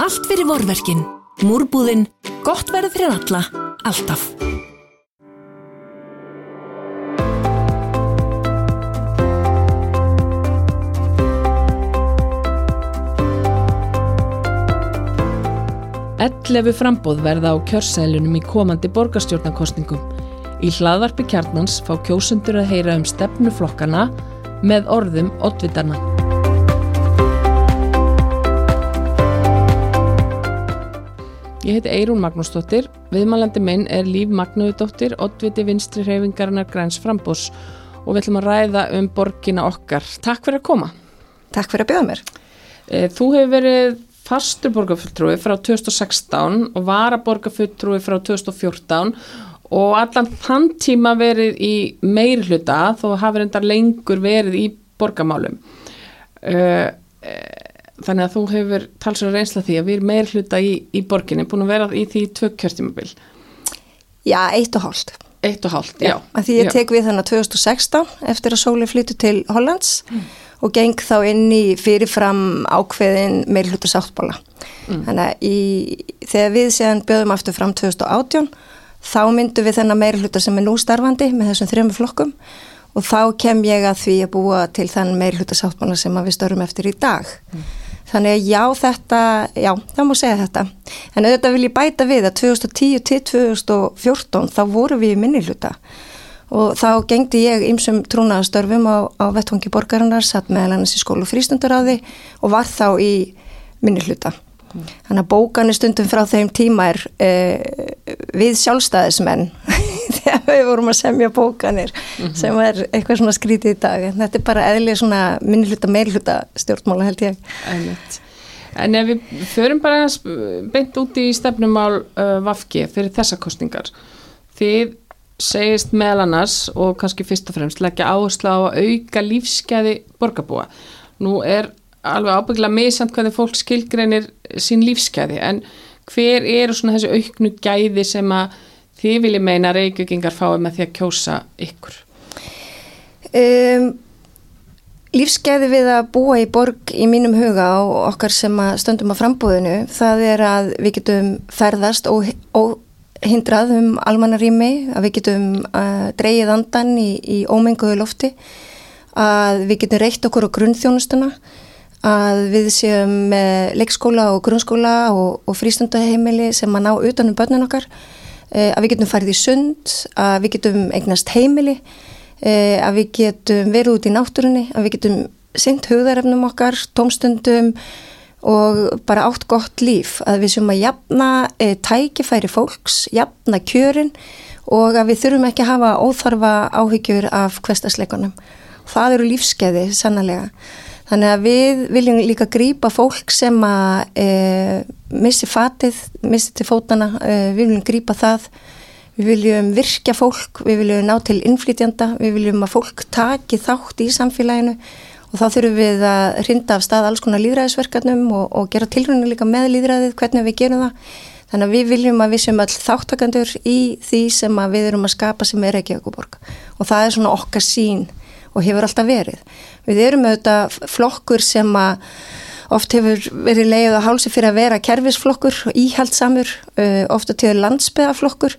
Allt fyrir vorverkin. Múrbúðinn. Gott verð fyrir alla. Alltaf. Ellefu frambóð verða á kjörsælunum í komandi borgarstjórnarkostningum. Í hlaðvarpi kjarnans fá kjósundur að heyra um stefnuflokkana með orðum oddvitarna. Ég heiti Eirún Magnúsdóttir, viðmælandi minn er Líf Magnúðdóttir, oddviti vinstri hreyfingarinnar Græns Frambós og við ætlum að ræða um borgina okkar. Takk fyrir að koma. Takk fyrir að bjóða mér. Eh, Þú hefur verið fastur borgarfulltrúi frá 2016 og varaborgarfulltrúi frá 2014 og allan þann tíma verið í meiri hluta þó hafið reyndar lengur verið í borgarmálum. Uh, þannig að þú hefur talsverður reynsla því að við erum meiri hluta í, í borginni, búin að vera í því tvö kjörtímabil. Já, eitt og hálft. Eitt og hálft, já. Að því ég já. tek við þannig 2016 eftir að Sóli flyttu til Hollands og geng þá inn í fyrirfram ákveðin meiri hluta sáttbóla. Þannig að í, þegar við séðan bjöðum aftur fram 2018 þá myndum við þennan meiri hluta sem er nú starfandi með þessum þrejum flokkum og þá kem ég að því að búa til þann meiri hluta sáttbóla sem að við störum eftir í dag. Þannig að já þetta, já það má segja þetta. En auðvitað vil ég bæta við að 2010 til 2014 þá voru við í minni hluta og þá gengdi ég ymsum trúnaðastörfum á, á vettvangi borgarinnar, satt meðal annars í skólu frístundaráði og var þá í minni hluta. Þannig að bókanu stundum frá þeim tíma er uh, við sjálfstæðismenn við vorum að semja bókanir sem er eitthvað svona skrítið í dag. Þetta er bara eðlið svona meiri hluta stjórnmála held ég. Einmitt. En ef við förum bara uh, beint út í stefnumál uh, Vafki fyrir þessa kostningar, þið segist meðal annars og kannski fyrst og fremst leggja áherslu á að auka lífskeiði borgarbúa. Nú er alveg ábygglega misamt hvernig fólk skilgreinir sín lífskeiði en hver eru svona þessi auknu gæði sem að þið viljið meina reykjökingar fái með því að kjósa ykkur? Um, lífskeiði við að búa í borg í mínum huga og okkar sem að stöndum á frambúðinu það er að við getum ferðast og, og hindrað um almannarými, að við getum uh, dreigið andan í, í ómenguðu lofti, að við getum reykt okkur á grunnþjónustuna, að við séum með leikskóla og grunnskóla og, og frístundaheimili sem að ná utanum börnun okkar, að við getum farið í sund, að við getum eignast heimili, uh, að við getum verið út í náttúrunni, að við getum synt hugðarefnum okkar, tómstundum, og bara átt gott líf að við sem að jafna e, tækifæri fólks, jafna kjörin og að við þurfum ekki að hafa óþarfa áhyggjur af hverstasleikunum. Það eru lífskeiði sannlega. Þannig að við viljum líka grípa fólk sem að e, missi fatið, missi til fótana, e, við viljum grípa það, við viljum virkja fólk, við viljum ná til innflytjanda, við viljum að fólk taki þátt í samfélaginu. Og þá þurfum við að hrinda af stað alls konar líðræðisverkarnum og, og gera tilrunni líka með líðræðið, hvernig við gerum það. Þannig að við viljum að við sem all þáttakandur í því sem við erum að skapa sem er ekki Ökuborg og það er svona okkar sín og hefur alltaf verið. Við erum auðvitað flokkur sem að oft hefur verið leið á hálsi fyrir að vera kerfisflokkur, íhaldsamur, uh, ofta til landsbyðaflokkur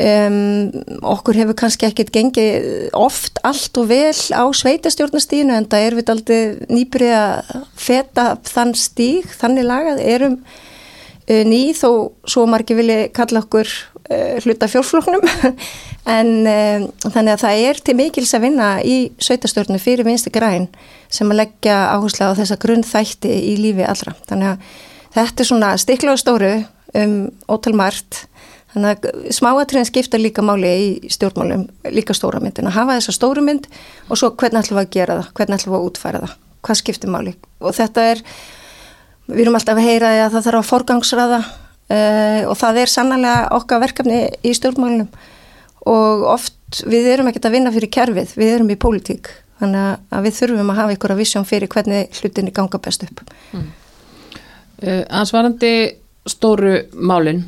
Um, okkur hefur kannski ekkert gengið oft allt og vel á sveitastjórnastíðinu en það er við aldrei nýbrið að feta þann stíg, þannig lagað erum uh, ný þó svo margir vilja kalla okkur uh, hluta fjórfloknum en um, þannig að það er til mikils að vinna í sveitastjórnu fyrir vinsti græn sem að leggja áherslu á þessa grunnþætti í lífi allra. Þannig að þetta er svona stikla og stóru um ótalmart Þannig að smáatriðin skipta líka máli í stjórnmálum, líka stóra myndin. Að hafa þessa stóru mynd og svo hvernig ætlum við að gera það, hvernig ætlum við að útfæra það, hvað skiptir máli? Og þetta er, við erum alltaf að heyra að það þarf að forgangsraða uh, og það er sannlega okkar verkefni í stjórnmálunum og oft við erum ekkert að vinna fyrir kerfið, við erum í pólitík, þannig að við þurfum að hafa ykkur að vissjón fyrir hvernig hlutinni ganga best upp. Mm. Uh, ansvarandi stóru málinn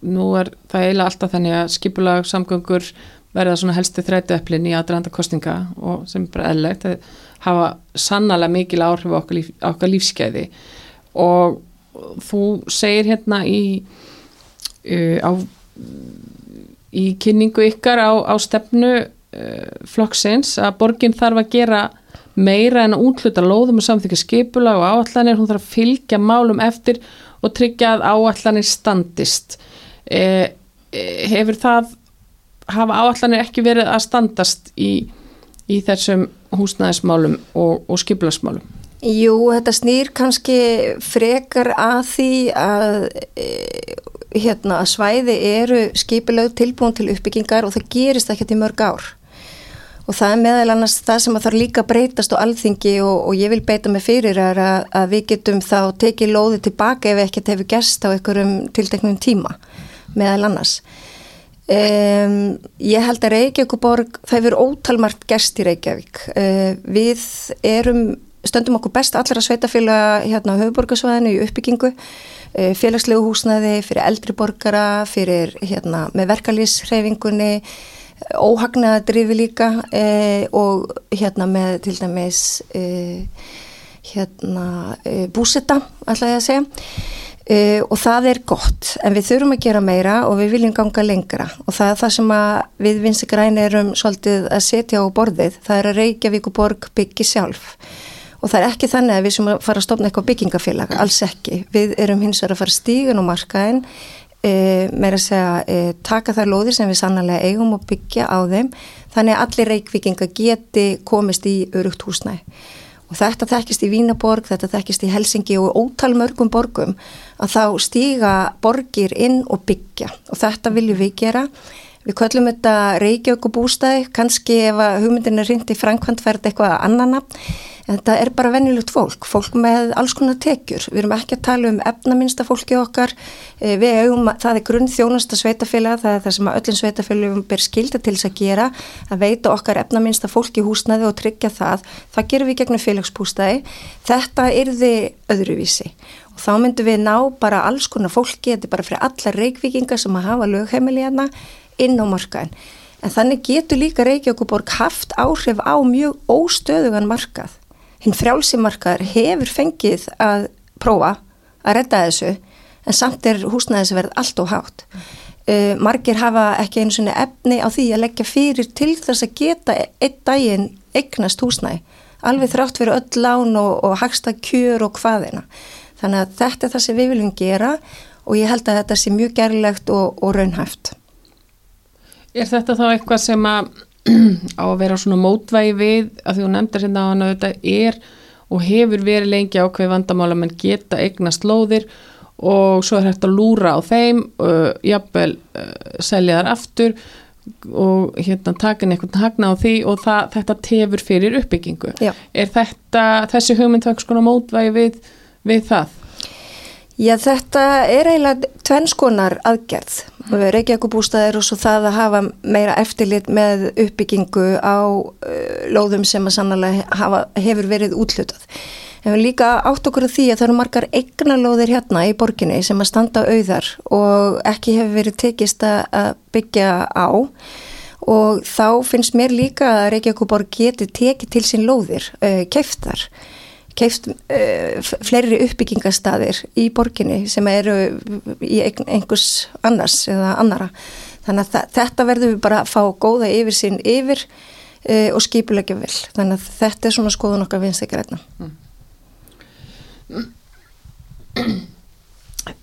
nú er það eiginlega alltaf þannig að skipulag samgöngur verða svona helsti þrætuöflin í aðranda kostinga og sem er bara eðlegt að hafa sannlega mikil áhrif á okkar, líf, okkar lífskeiði og þú segir hérna í uh, á í kynningu ykkar á, á stefnu uh, flokksins að borgin þarf að gera meira en að útluta lóðum og samþykja skipula og áallanir, hún þarf að fylgja málum eftir og tryggja að áallanir standist. Uh, hefur það hafa áallanir ekki verið að standast í, í þessum húsnæðismálum og, og skipulasmálum Jú, þetta snýr kannski frekar að því að e, hérna, að svæði eru skipilög tilbúin til uppbyggingar og það gerist ekkert í mörg ár. Og það er meðal annars það sem að þarf líka breytast á alþingi og, og ég vil beita mig fyrir að, að við getum þá tekið lóði tilbaka ef ekkert hefur gerst á einhverjum tilteknum tíma meðal annars. Um, ég held að Reykjavík og Borg, það hefur ótalmart gerst í Reykjavík. Uh, við erum stöndum okkur best allra sveitafélaga hérna á höfuborgarsvæðinu í uppbyggingu eh, félagslegu húsnæði fyrir eldri borgara, fyrir hérna með verkalýshreyfingunni óhagnaða drifi líka eh, og hérna með til dæmis eh, hérna eh, búsetta alltaf ég að segja. Eh, og það er gott en við þurfum að gera meira og við viljum ganga lengra. Og það er það sem við vinsi græni erum svolítið að setja á borðið það er að Reykjavík og borg byggi sjálf og það er ekki þannig að við sem að fara að stopna eitthvað byggingafélag, alls ekki. Við erum hins vegar að fara stígun og markaðin e, meira að segja e, taka þær lóðir sem við sannlega eigum og byggja á þeim, þannig að allir reykvikinga geti komist í örugt húsnæ og þetta þekkist í Vínaborg, þetta þekkist í Helsingi og ótal mörgum borgum að þá stíga borgir inn og byggja. Og þetta viljum við gera Við köllum þetta Reykjavík og bústæði, kannski ef að hugmyndin er reyndi framkvæmt verði eitthvað annana. En þetta er bara venjulegt fólk, fólk með alls konar tekjur, við erum ekki að tala um efnaminsta fólki okkar, eh, við hefum, það er grunn þjónasta sveitafélag, það er það sem öllum sveitafélagum ber skilda til þess að gera, að veita okkar efnaminsta fólki húsnaði og tryggja það, það gerum við gegnum félagsbústæði, þetta er þið öðruvísi og þá myndum við ná bara alls konar fólki, þetta er bara fyrir alla reykvikingar sem að hafa lögheimili hérna inn á markaðin. En þannig getur líka Reykjavík haft áhrif á mjög óstöðugan markað hinn frjálsimarkar hefur fengið að prófa að redda þessu en samt er húsnæðisverð allt og hátt. Uh, margir hafa ekki einu svona efni á því að leggja fyrir til þess að geta einn daginn eignast húsnæði. Alveg þrátt fyrir öll lán og, og hagsta kjör og hvaðina. Þannig að þetta er það sem við viljum gera og ég held að þetta sé mjög gerlegt og, og raunhæft. Er þetta þá eitthvað sem að á að vera svona mótvægi við að því hún nefndir hérna á hann að þetta er og hefur verið lengi ákveð vandamála menn geta eignast lóðir og svo er hægt að lúra á þeim uh, jafnvel uh, selja þar aftur og hérna takin eitthvað hagna á því og það, þetta tefur fyrir uppbyggingu Já. er þetta þessi hugmyndvang skona mótvægi við, við það? Já, þetta er eiginlega tvennskonar aðgerð. Reykjavíkubústaðir og svo það að hafa meira eftirlit með uppbyggingu á uh, lóðum sem að sannlega hafa, hefur verið útlutað. En við líka átt okkur að því að það eru margar eignalóðir hérna í borginni sem að standa auðar og ekki hefur verið tekist að byggja á og þá finnst mér líka að Reykjavíkuborg geti tekið til sín lóðir, uh, keftar keift uh, fleiri uppbyggingastadir í borginni sem eru í einhvers annars eða annara. Þannig að þetta verður við bara að fá góða yfir sín yfir uh, og skipulegja vel. Þannig að þetta er svona skoðun okkar. Mm.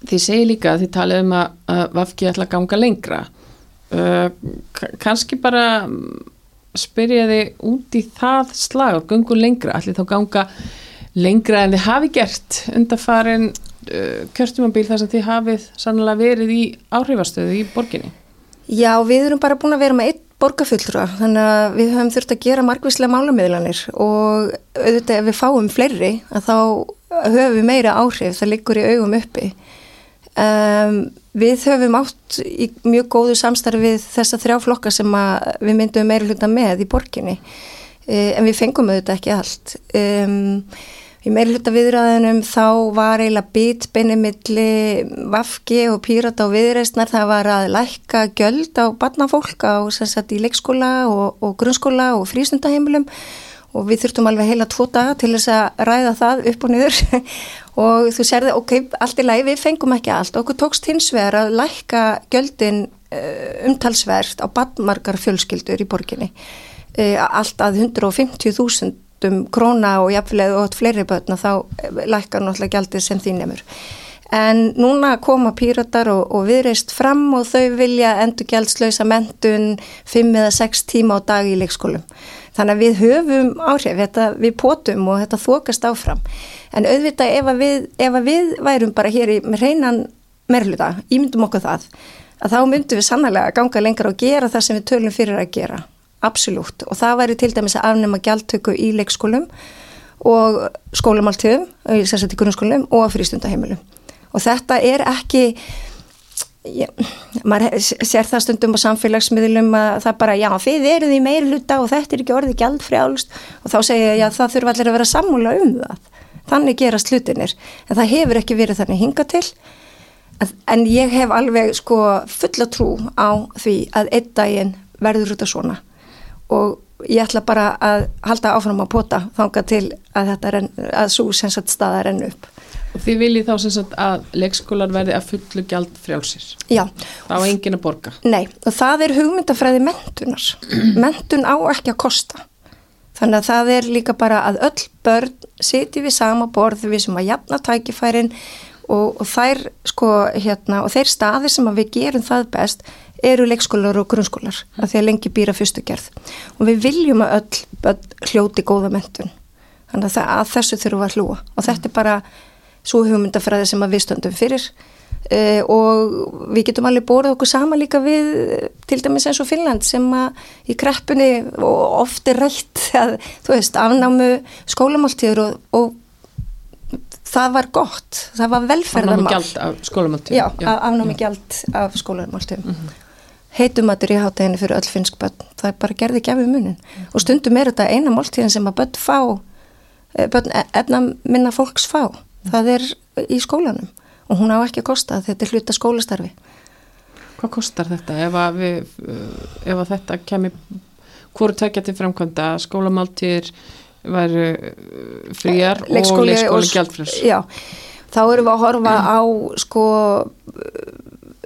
Þið segir líka að þið talið um að, að Vafki ætla að ganga lengra. Uh, Kanski bara spyrja þið út í það slag og gangu lengra, allir þá ganga lengra en þið hafi gert undarfarin uh, kjörtumabíl þar sem þið hafið sannlega verið í áhrifastöðu í borginni? Já, við erum bara búin að vera með einn borgarfullra, þannig að við höfum þurft að gera margvíslega málummiðlanir og auðvitað ef við fáum fleiri að þá höfum við meira áhrif, það liggur í augum uppi. Um, við höfum átt í mjög góðu samstarfi við þessa þrjá flokka sem við myndum meira hluta með í borginni, um, en við fengum auðvitað ekki allt. Um, Í meirhluta viðræðinum þá var eiginlega bitbeinni milli Vafki og Pírata og viðreistnar það var að lækka göld á barnafólk á sagt, leikskóla og, og grunnskóla og frístundaheimilum. Og við þurftum alveg heila tvo daga til þess að ræða það upp og niður. Og þú serði, ok, allt í lagi, við fengum ekki allt. Okkur tókst hins vegar að lækka gjöldin uh, umtalsvert á badmargar fjölskyldur í borginni. Uh, allt að 150.000 króna og jafnlega og fleiri börna þá lækkar náttúrulega gjaldið sem því nefnur en núna koma pýratar og, og viðreist fram og þau vilja endur gjaldslösa mentun 5 eða 6 tíma á dag í leikskólum. Þannig að við höfum áhrif, þetta, við potum og þetta þokast áfram. En auðvitað ef að við, ef að við værum bara hér í reynan merluta, ímyndum okkur það að þá myndum við sannlega ganga lengra og gera það sem við tölum fyrir að gera absolutt. Og það væri til dæmis að afnema gjaldtöku í leikskólum og skólamáltöðum sérstaklega í grunnskólum og frístundaheimilum. Og þetta er ekki Já, maður sér það stundum á samfélagsmiðlum að það bara, já, þið eruð í meiri hluta og þetta er ekki orðið gjaldfrjálst. Og þá segja ég að það þurfa allir að vera sammúla um það. Þannig gerast hlutinir en það hefur ekki verið þannig hinga til. En ég hef alveg sko fulla trú á því að einn daginn verður út af svona og ég ætla bara að halda áfram að pota þanga til að þetta renn, að svo sensat staða rennu upp Og þið viljið þá sem sagt að leikskólar verði að fullu gjald frjálsir? Já. Það á engin að borga? Nei, og það er hugmyndafræði mentunar. Mentun á ekki að kosta. Þannig að það er líka bara að öll börn siti við sama borð við sem að jafna tækifærin og, og þær sko hérna og þeir staðir sem að við gerum það best eru leikskólar og grunnskólar að því að lengi býra fyrstu gerð. Og við viljum að öll börn hljóti góða mentun þannig að, að þessu þurfum að hlúa. Og þetta er bara svo hugmyndafræði sem við stöndum fyrir. Uh, og við getum alveg bórið okkur sama líka við til dæmis eins og Finnland sem að í kreppunni og oft er rætt að þú veist afnámu skólamáltíður og, og það var gott, það var velferðarmál. Afnámu gjald af Já. afnámu gjald af skólamáltíður mm -hmm. Heitumatur í háteginni fyrir öll finnsk börn, það bara gerði gefið munin. Mm -hmm. og stundum er þetta eina máltíðin sem að börn fá eh, börn efna minna fólks fá, það er í skólanum. Og hún á ekki að kosta. Þetta er hluta skólastarfi. Hvað kostar þetta? Ef að, við, ef að þetta kemur hvori tökja til framkvæmda skólamáltir væru fríar Leikskóli og leikskóli gjaldfröss Já, þá erum við að horfa á sko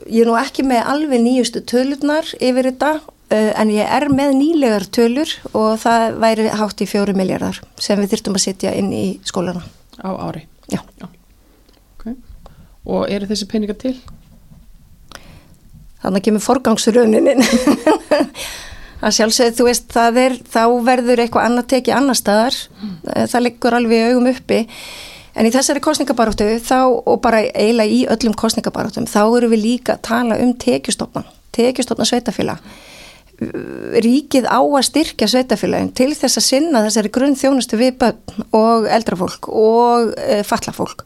ég er nú ekki með alveg nýjustu tölurnar yfir þetta en ég er með nýlegar tölur og það væri hátt í fjóru miljardar sem við þyrtum að setja inn í skólana Á ári? Já, Já. Okay. Og eru þessi peningar til? Þannig kemur forgangsröuninin að sjálfsögðu þú veist það er, þá verður eitthvað annað tekið annar staðar, mm. það liggur alveg augum uppi, en í þessari kostningabaróttu þá og bara eiginlega í öllum kostningabaróttum, þá eru við líka að tala um tekjustofna tekjustofna sveitafélag ríkið á að styrkja sveitafélagin til þess að sinna þessari grunn þjónustu við börn og eldrafólk og e, fallafólk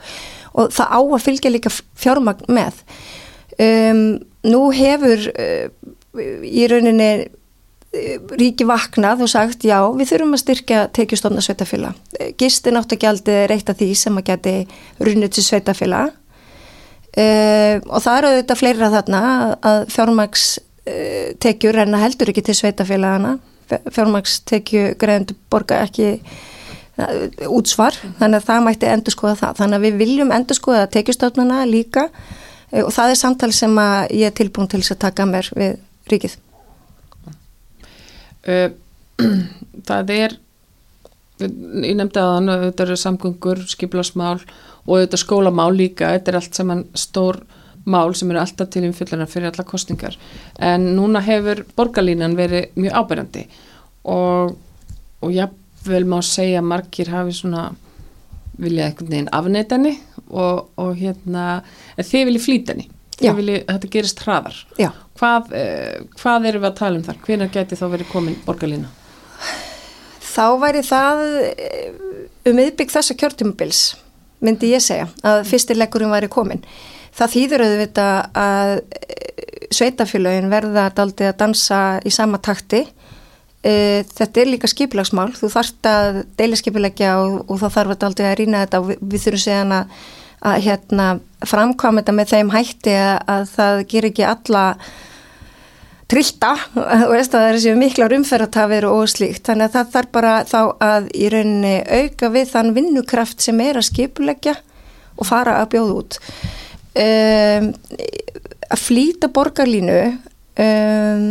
og það á að fylgja líka fjármagn með. Um, nú hefur uh, í rauninni ríki vaknað og sagt já við þurfum að styrkja tekjustofna sveitafélag gistin áttagjaldið er eitt af því sem að geti runnið til sveitafélag uh, og það eru þetta fleira þarna að fjármags uh, tekjur en heldur ekki til sveitafélagana fjármags tekju greiðandu borga ekki uh, útsvar þannig að það mætti endur skoða það. Þannig að við viljum endur skoða tekjustofnana líka og það er samtal sem að ég er tilbúin til að taka mér við ríkið það er ég nefndi að þannig að þetta eru samgöngur, skiplasmál og þetta skólamál líka, þetta er allt saman stór mál sem eru alltaf til umfyllunar fyrir alla kostningar en núna hefur borgarlínan verið mjög ábærandi og, og jáfnvel má segja að margir hafi svona viljað einhvern veginn afneitani og, og hérna þið viljið flýtani Vilji, þetta gerist hraðar hvað, eh, hvað eru við að tala um þar? Hvenar geti þá verið komin borgarlína? Þá væri það eh, um yfirbygg þessa kjörtumubils myndi ég segja að fyrstilegurinn væri komin það þýður auðvitað að eh, sveitafélagin verða daldið að dansa í sama takti. Þetta er líka skipilagsmál þú þarft að deilaskipilegja og, og þá þarf að daldið að rýna þetta og við, þurfum segjan að að hérna, framkvæma þetta með þeim hætti að, að það ger ekki alla trillta og það er sér miklar umferðartafir og slíkt. Þannig að það þarf bara þá að í rauninni auka við þann vinnukraft sem er að skipulegja og fara að bjóða út. Um, að flýta borgarlínu um,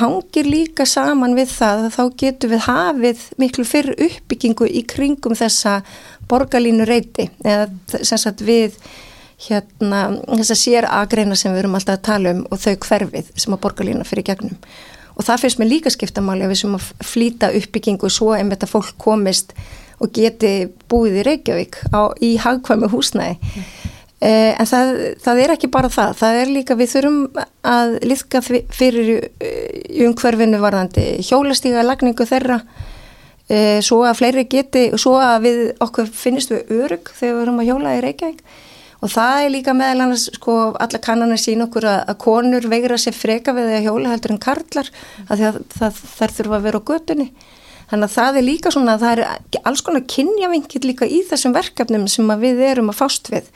hangir líka saman við það að þá getur við hafið miklu fyrir uppbyggingu í kringum þessa borgarlínu reyti eða sem sagt við hérna þess að sér aðgreina sem við erum alltaf að tala um og þau hverfið sem að borgarlína fyrir gegnum. Og það finnst mér líka skiptamáli að við sem að flýta uppbyggingu svo einmitt að fólk komist og geti búið í Reykjavík á, í hagkvæmi húsnæði. Mm. Eh, en það, það er ekki bara það, það er líka við þurfum að liðka fyrir eh, umhverfinu varðandi hjólastíga lagningu þeirra. Eh, svo að fleiri geti, svo að við okkur finnist við örug þegar við erum að hjóla í Reykjavík og það er líka meðal annars sko alla kannanir sín okkur að, að konur veigra sér freka við að hjóla heldur en karlar að það, það, þær þurfa að vera á götunni. Þannig að það er líka svona að það er alls konar kynjavinkil líka í þessum verkefnum sem við erum að fást við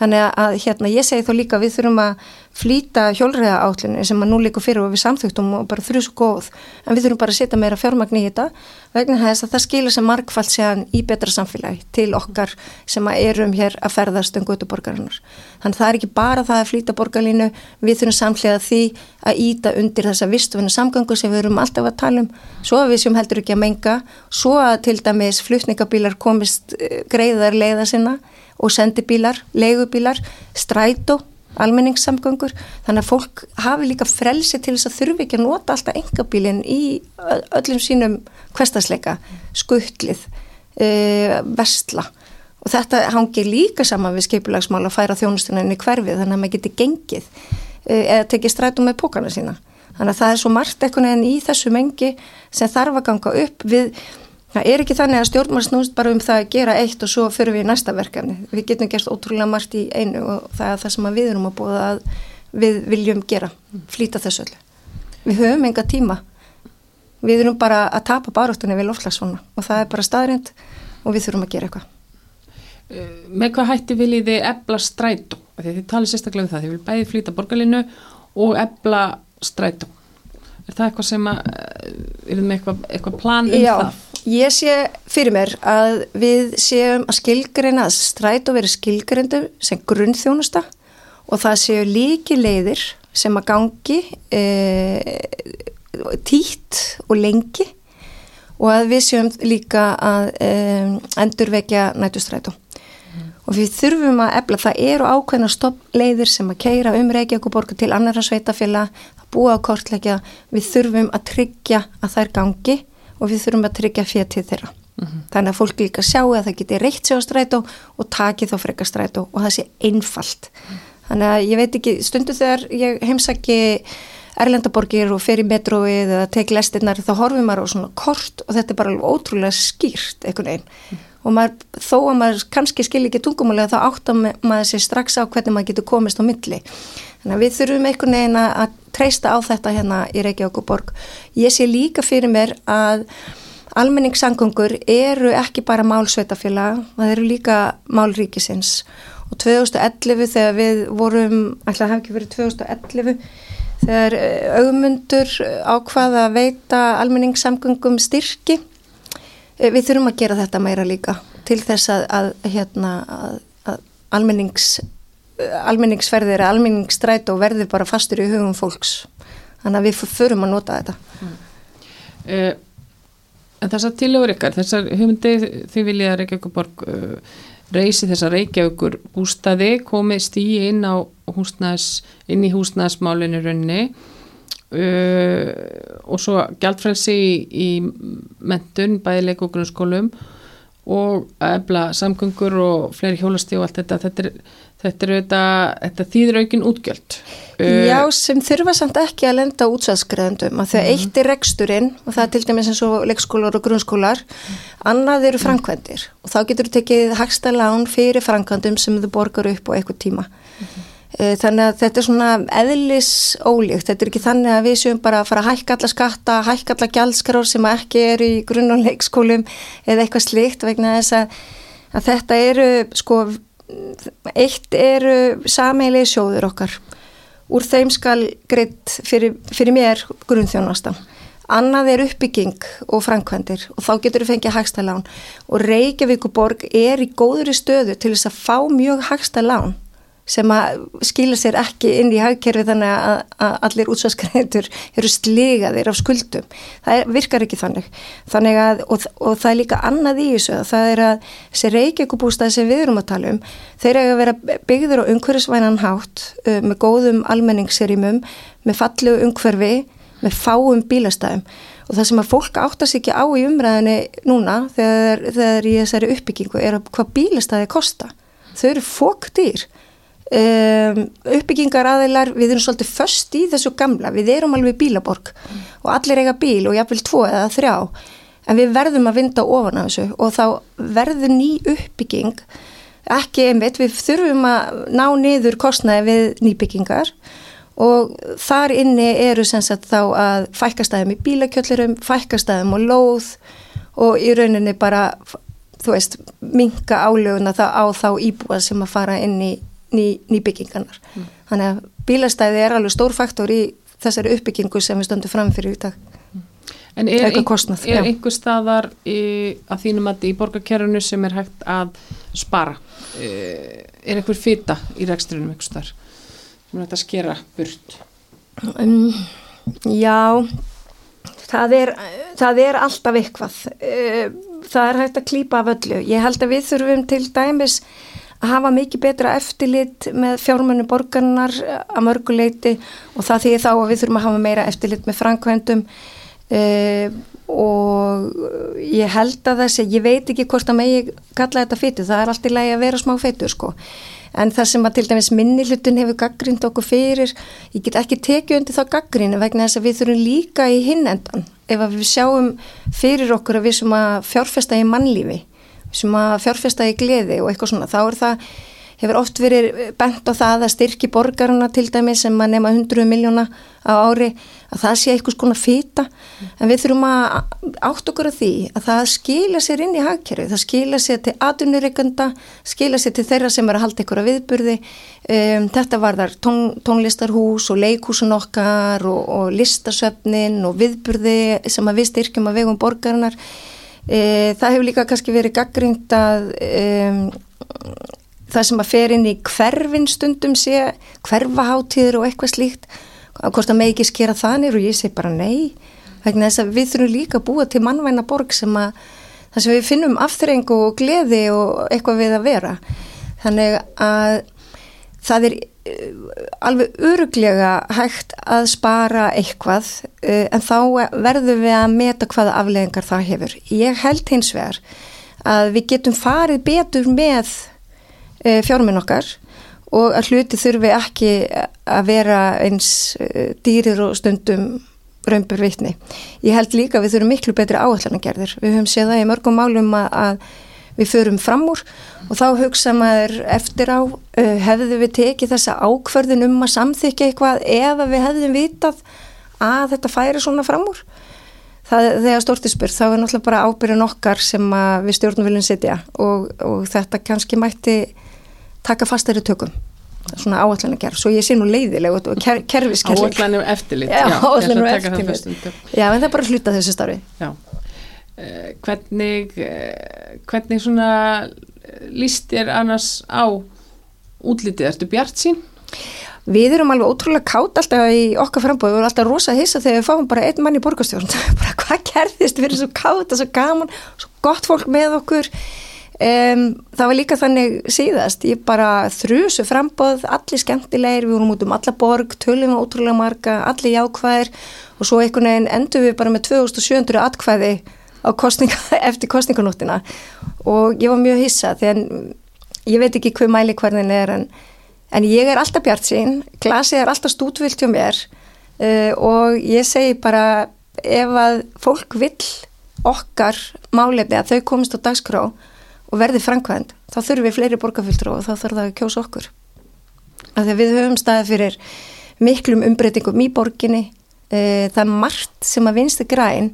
Þannig að hérna, ég segi þá líka við þurfum að flýta hjólriða átlunni sem að nú líka fyrir og við samþugtum og bara þrjú svo góð. En við þurfum bara að setja meira fjármagn í þetta vegna þess að það skilur sem markfald séðan í betra samfélagi til okkar sem að erum hér að ferðast um götuborgarinnar. Þannig það er ekki bara það að flýta borgarlínu, við þurfum samlega því að íta undir þessa vistufinu samgangu sem við erum alltaf að tala um. Svo að við sem heldur ekki að menga svo að til dæmis flutningabílar komist eh, greiðar leiða sinna og sendibílar, leigubílar, strætó, almenningssamgöngur. Þannig að fólk hafi líka frelsi til þess að þurfi ekki að nota alltaf engabílinn í öllum sínum hverstasleika, skuttlið, e, vestla og þetta hangi líka saman við skeipulagsmál að færa þjónustunarinn í hverfið þannig að maður geti gengið e, eða tekið strætó með pókana sína. Þannig að það er svo margt eitthvað en í þessu mengi sem þarf að ganga upp við Það er ekki þannig að stjórnmar snúst bara um það að gera eitt og svo fyrir við í næsta verkefni. Við getum gerst ótrúlega margt í einu og það er það sem við erum að búða að við viljum gera, flýta þessu öllu. Við höfum enga tíma. Við erum bara að tapa baráttunni við lofslagsvona og það er bara staðrind og við þurfum að gera eitthvað. Uh, með hvað hætti viljið þið ebla strætó? Þið talið sérstaklega um það, þið viljið bæði flýta borgarlinu og ebla strætó. Er það eitthvað sem að, uh, er það með eitthvað, eitthvað plan um Já. það? Ég sé fyrir mér að við séum að skilgreina að stræt og veri skilgreindu sem grunnþjónusta og það séu líki leiðir sem að gangi e, títt og lengi og að við séum líka að e, endurvekja nætustrætu. Mm. Og við þurfum að efla, það eru ákveðna stoppleiðir sem að keira um Reykjavík og borga til annara sveitafélag, að búa á kortleikja, við þurfum að tryggja að þær gangi og við þurfum að tryggja fyrir til þeirra. Mm -hmm. Þannig að fólk líka sjá að það geti reitt sig á strætó og taki þá frekar strætó og það sé einfalt. Mm. Þannig að ég veit ekki, stundu þegar ég heimsaki Erlendaborgir og fer í metróið eða teki lestinnar þá horfum maður á svona kort og þetta er bara ótrúlega skýrt einhvern veginn mm. og maður, þó að maður kannski skil ekki tungumálega þá áttar maður sér strax á hvernig maður getur komist á milli. Þannig að við þurfum einhvern veginn að treysta á þetta hérna í Reykjavík og borg. Ég sé líka fyrir mér að almenningssangungur eru ekki bara málsveitafélag, það eru líka málríkisins og 2011 þegar við vorum, ætla að hafa ekki verið 2011 þegar eh, augmundur ákvaða að veita almenningssamgöngum styrki eh, við þurfum að gera þetta meira líka til þess að, að, hérna, að, að almennings almenningsferðir, almenningsstræt og verður bara fastur í hugum fólks. Þannig að við förum að nota þetta. Mm. uh, En þessar tilögur ykkar, þessar hugmyndi þið vilja að Reykjavíkuborg uh, reysi þessar Reykjavíkur bústaði komið stíi inn á húsnæðs, inn í húsnæðsmálinu raunni uh, og svo gjaldfrelsi í, í mentun, bæðileik og grunnskólum og að ebla samgöngur og fleiri hjólasti og allt þetta, þetta er Þetta, þetta, þetta þýðir aukin útgjöld. Já, sem þurfa samt ekki að lenda útsaðskreðendum að þegar mm. eitt er reksturinn og það er til dæmis eins og leikskólar og grunnskólar, annað eru framkvæmdir og þá getur þú tekið hagsta lán fyrir framkvæmdum sem þú borgar upp á eitthvað tíma. Mm. Þannig að þetta er svona eðlis ólíkt, þetta er ekki þannig að við séum bara að fara að hækka alla skatta, hækka alla gjaldskráð sem ekki eru í grunn- og leikskólum eða eitthvað slikt vegna þess að, að þetta eru sko eitt eru sameilegi sjóður okkar. Úr þeim skal greitt fyrir, fyrir mér grunnþjónasta. Annað er uppbygging og framkvæmdir og þá getur við fengið hagstælán og Reykjavíkuborg er í góðri stöðu til þess að fá mjög hagstælán sem að skilja sér ekki inn í hagkerfi þannig að, að allir útsvarsgreðendur eru sligaðir af skuldum. Það er, virkar ekki þannig. þannig að, og, og það er líka annað í þessu. Það er að þessi reykjökubústæði sem við erum að tala um, þeir eru að vera byggður á umhverfisvænan hátt með góðum almenningsserimum, með fallegu umhverfi, með fáum bílastæðum og það sem að fólk áttast ekki á í umræðinni núna þegar, þegar í þessari uppbyggingu er að hvað bílastæði kosta. Þau eru fóktýr Um, uppbyggingar aðeinar við erum svolítið först í þessu gamla við erum alveg bílaborg mm. og allir eiga bíl og jáfnveil tvo eða þrjá en við verðum að vinda ofan af þessu og þá verður ný uppbygging ekki einmitt, við þurfum að ná niður kostnæði við nýbyggingar og þar inni eru sem sagt þá að fækastæðum í bílakjöllurum, fækastæðum og lóð og í rauninni bara þú veist, minka álöguna þá á þá íbúa sem að fara inn í ný, nýbyggingarnar. Mm. Þannig að bílastæði er alveg stór faktor í þessari uppbyggingu sem við stöndum fram fyrir í dag. En er, ein, er einhver staðar í, að þínum að í borgarkerfunu sem er hægt að spara? Er einhver fýta í reksturinnum einhver staðar sem er hægt að skera burt? Um, já, það er, það er alltaf eitthvað. Það er hægt að klýpa af öllu. Ég held að við þurfum til dæmis hafa mikið betra eftirlit með fjármennu borgarnar að mörguleiti og það því þá að við þurfum að hafa meira eftirlit með framkvæmdum. Uh, og ég held að þessi, ég veit ekki hvort að megi kalla þetta fytu, það er allt í lagi að vera smá fytu sko, en það sem að til dæmis minni hlutin hefur gaggrind okkur fyrir, ég get ekki tekið undir þá gaggrinni vegna þess að við þurfum líka í hinnendan, ef við sjáum fyrir okkur að við sem að fjárfesta í mannlífi sem að fjárfesta í gleði og eitthvað svona, þá er það hefur oft verið bent á það að styrki borgaruna til dæmi sem að nema 100 miljóna á ári að það sé eitthvað svona fýta en við þurfum að átt okkur að því að það skila sér inn í hagkerfi, það skila sér til atvinnureikanda, skila sér til þeirra sem er að halda ykkur að viðburði. Um, þetta var þar tón, tónlistarhús og leikúsun okkar og, og listasöfnin og viðburði sem að við styrkjum að vegum borgarinnar E, það hefur líka kannski verið gaggrínt að e, það sem að fer inn í hverfin stundum sé, hverfaháttíður og eitthvað slíkt, hvort að með ekki skera þannig og ég segi bara nei, vegna þess að við þurfum líka að búa til mannvæna borg sem að það sem við finnum afturrengu og gleði og eitthvað við að vera. Þannig að það er alveg öruglega hægt að spara eitthvað uh, en þá verðum við að meta hvaða afleðingar það hefur. Ég held hins vegar að við getum farið betur með uh, fjárminn okkar og að hluti þurfi ekki að vera eins dýrir og stundum römbur vitni. Ég held líka að við þurfum miklu betri áallanargerðir. Við höfum séð það í mörgum málum að, að við förum fram úr og þá hugsa maður eftir á uh, hefðu við tekið þessa ákverðin um að samþykja eitthvað ef við hefðum vitað að þetta færi svona fram úr? Það, þegar stortispur þá er náttúrulega bara ábyrjun okkar sem við stjórnum viljum setja og, og þetta kannski mætti taka fastari tökum. Svona áallan að gera, svo ég sé nú leiðileg og ker, kerfiskerling áallanum eftirlit já, áallanum eftirlit. já, en það er bara að hluta þessu starfi. Já hvernig uh, hvernig svona líst þér annars á útlitið? Ertu bjart sín? Við erum alveg ótrúlega kátt alltaf í okkar frambóð, við erum alltaf rosa hissa þegar við fáum bara einn mann í borgastjórn bara hvað gerðist, við erum svo kátt og svo gaman, svo gott fólk með okkur. Um, það var líka þannig síðast, ég bara þrjusu frambóð, allir skemmtilegir við vorum út um alla borg, tölum og ótrúlega marga allir jákvæðir. Og svo einhvern veginn endur við bara með 2700 atkvæði kostninga, eftir kostninganóttina og ég var mjög hissa þegar ég veit ekki hvað mæli hvernig er en, en ég er alltaf bjart sín glasið er alltaf stútvilt hjá mér uh, og ég segi bara ef að fólk vill okkar málefni að þau komist á dagskrá og verði framkvæmt þá þurfum við fleiri borgarfylgdur og þá þarf það að kjósa okkur. Af því að við höfum staðið fyrir miklum umbreytingum í borginni uh, það er margt sem að vinstu græn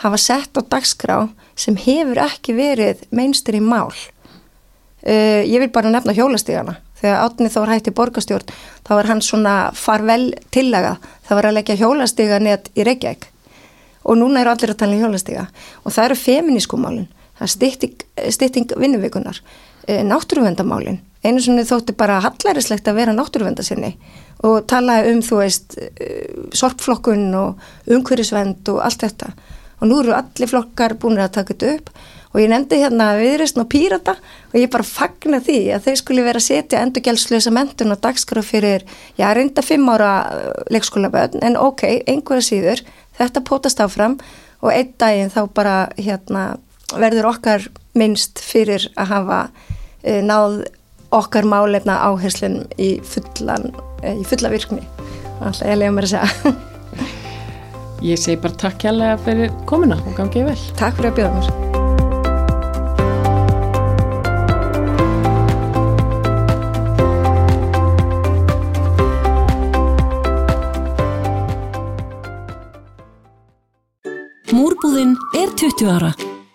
hafa sett á dagskrá sem hefur ekki verið meinstur í mál. Uh, ég vil bara nefna hjólastígana. Þegar Átni var hætti borgastjórn, þá var hann svona farvel tillega. Það var að leggja hjólastíganett í Reykjavík. Og núna eru allir að tala um hjólastiga. Og það eru feminískumálin, það er stytting, stytting vinnuvikunar, e, náttúruvendamálin, einu svona þótti bara hallærislegt að vera náttúruvendasinni og tala um þú veist sorpflokkun og umhverjusvend og allt þetta og nú eru allir flokkar búin að taka þetta upp. Og ég nefndi hérna viðrist og pírata og ég bara fagna því að þau skulle vera að setja endurgjálslösa mentun og dagskraf fyrir, já reynda fimm ára leikskóla bönn en ok, einhverja síður, þetta pótast áfram. Og einn daginn þá bara hérna verður okkar minnst fyrir að hafa e, náð okkar málefna áherslun í, fullan, e, í fulla virkni. Alltaf ég lega mér að segja Ég segi bara takk hérlega fyrir komuna og gangið vel Takk fyrir að bjóða mér Múrbúðin er 20 ára.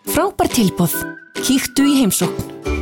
Frábær tilbóð. Kíktu í heimsókn.